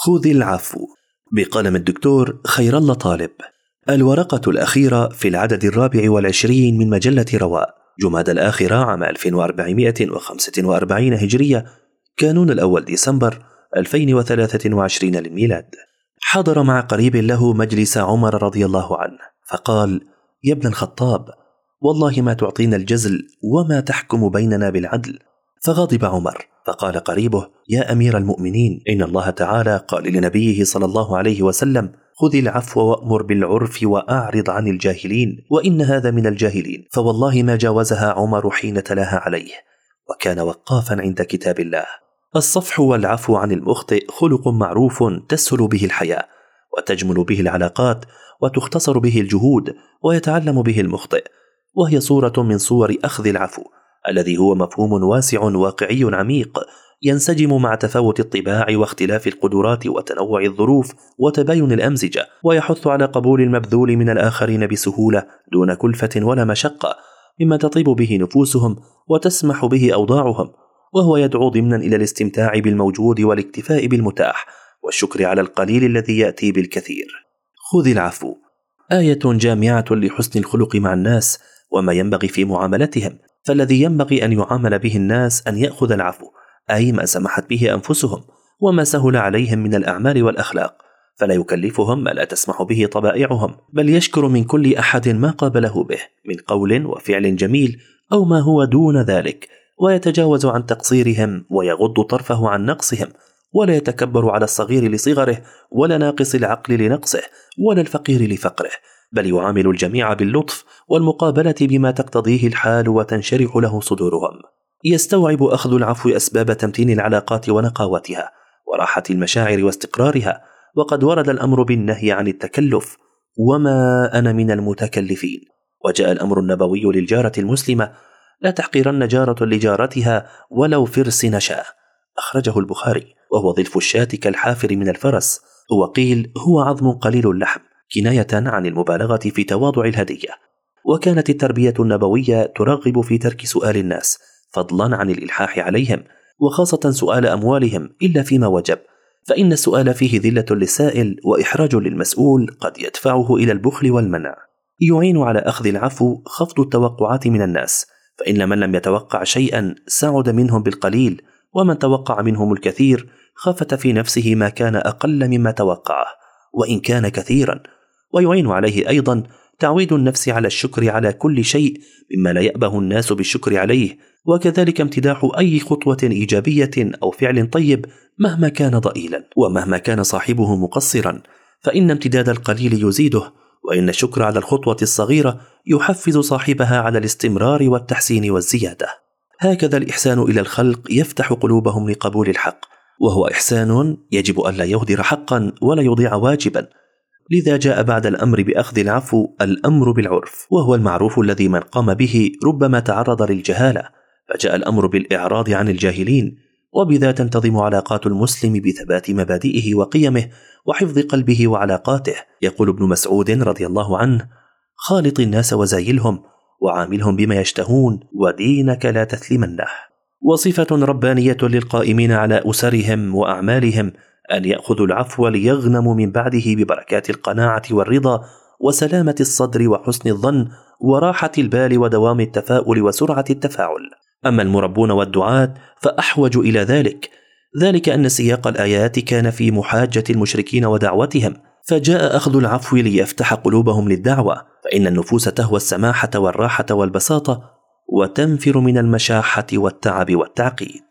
خذ العفو. بقلم الدكتور خير الله طالب. الورقة الأخيرة في العدد الرابع والعشرين من مجلة رواء جماد الآخرة عام 1445 هجرية كانون الأول ديسمبر 2023 للميلاد. حضر مع قريب له مجلس عمر رضي الله عنه فقال يا ابن الخطاب والله ما تعطينا الجزل وما تحكم بيننا بالعدل. فغضب عمر فقال قريبه يا أمير المؤمنين إن الله تعالى قال لنبيه صلى الله عليه وسلم خذ العفو وأمر بالعرف وأعرض عن الجاهلين وإن هذا من الجاهلين فوالله ما جاوزها عمر حين تلاها عليه وكان وقافا عند كتاب الله. الصفح والعفو عن المخطئ خلق معروف تسهل به الحياة وتجمل به العلاقات وتختصر به الجهود ويتعلم به المخطئ وهي صورة من صور أخذ العفو. الذي هو مفهوم واسع واقعي عميق ينسجم مع تفاوت الطباع واختلاف القدرات وتنوع الظروف وتباين الأمزجة ويحث على قبول المبذول من الآخرين بسهولة دون كلفة ولا مشقة مما تطيب به نفوسهم وتسمح به أوضاعهم وهو يدعو ضمنا إلى الاستمتاع بالموجود والاكتفاء بالمتاح والشكر على القليل الذي يأتي بالكثير. خذ العفو. آية جامعة لحسن الخلق مع الناس وما ينبغي في معاملتهم. فالذي ينبغي أن يعامل به الناس أن يأخذ العفو أي ما سمحت به أنفسهم وما سهل عليهم من الأعمال والأخلاق فلا يكلفهم ما لا تسمح به طبائعهم بل يشكر من كل أحد ما قابله به من قول وفعل جميل أو ما هو دون ذلك ويتجاوز عن تقصيرهم ويغض طرفه عن نقصهم ولا يتكبر على الصغير لصغره ولا ناقص العقل لنقصه ولا الفقير لفقره. بل يعامل الجميع باللطف والمقابلة بما تقتضيه الحال وتنشرح له صدورهم. يستوعب أخذ العفو أسباب تمتين العلاقات ونقاوتها وراحة المشاعر واستقرارها وقد ورد الأمر بالنهي عن التكلف. وما أنا من المتكلفين. وجاء الأمر النبوي للجارة المسلمة لا تحقرن جارة لجارتها ولو فرس نشأ أخرجه البخاري وهو ظلف الشاة كالحافر من الفرس. وقيل هو عظم قليل اللحم كناية عن المبالغة في تواضع الهدية. وكانت التربية النبوية ترغب في ترك سؤال الناس فضلا عن الإلحاح عليهم وخاصة سؤال أموالهم إلا فيما وجب. فإن السؤال فيه ذلة للسائل وإحراج للمسؤول قد يدفعه إلى البخل والمنع. يعين على أخذ العفو خفض التوقعات من الناس فإن من لم يتوقع شيئا سعد منهم بالقليل ومن توقع منهم الكثير خفت في نفسه ما كان أقل مما توقعه. وإن كان كثيرا ويعين عليه أيضا تعويد النفس على الشكر على كل شيء مما لا يأبه الناس بالشكر عليه وكذلك امتداح أي خطوة إيجابية أو فعل طيب مهما كان ضئيلا ومهما كان صاحبه مقصرا فإن امتداد القليل يزيده وإن الشكر على الخطوة الصغيرة يحفز صاحبها على الاستمرار والتحسين والزيادة. هكذا الإحسان إلى الخلق يفتح قلوبهم لقبول الحق وهو إحسان يجب ألا يهدر حقا ولا يضيع واجبا لذا جاء بعد الأمر بأخذ العفو الأمر بالعرف وهو المعروف الذي من قام به ربما تعرض للجهالة فجاء الأمر بالإعراض عن الجاهلين وبذا تنتظم علاقات المسلم بثبات مبادئه وقيمه وحفظ قلبه وعلاقاته. يقول ابن مسعود رضي الله عنه خالط الناس وزايلهم وعاملهم بما يشتهون ودينك لا تثلمنه وصفة ربانية للقائمين على أسرهم وأعمالهم أن ياخذوا العفو ليغنموا من بعده ببركات القناعة والرضا وسلامة الصدر وحسن الظن وراحة البال ودوام التفاؤل وسرعة التفاعل. أما المربون والدعاة فأحوج إلى ذلك ذلك أن سياق الآيات كان في محاجة المشركين ودعوتهم فجاء أخذ العفو ليفتح قلوبهم للدعوة فإن النفوس تهوى السماحة والراحة والبساطة وتنفر من المشاحة والتعب والتعقيد.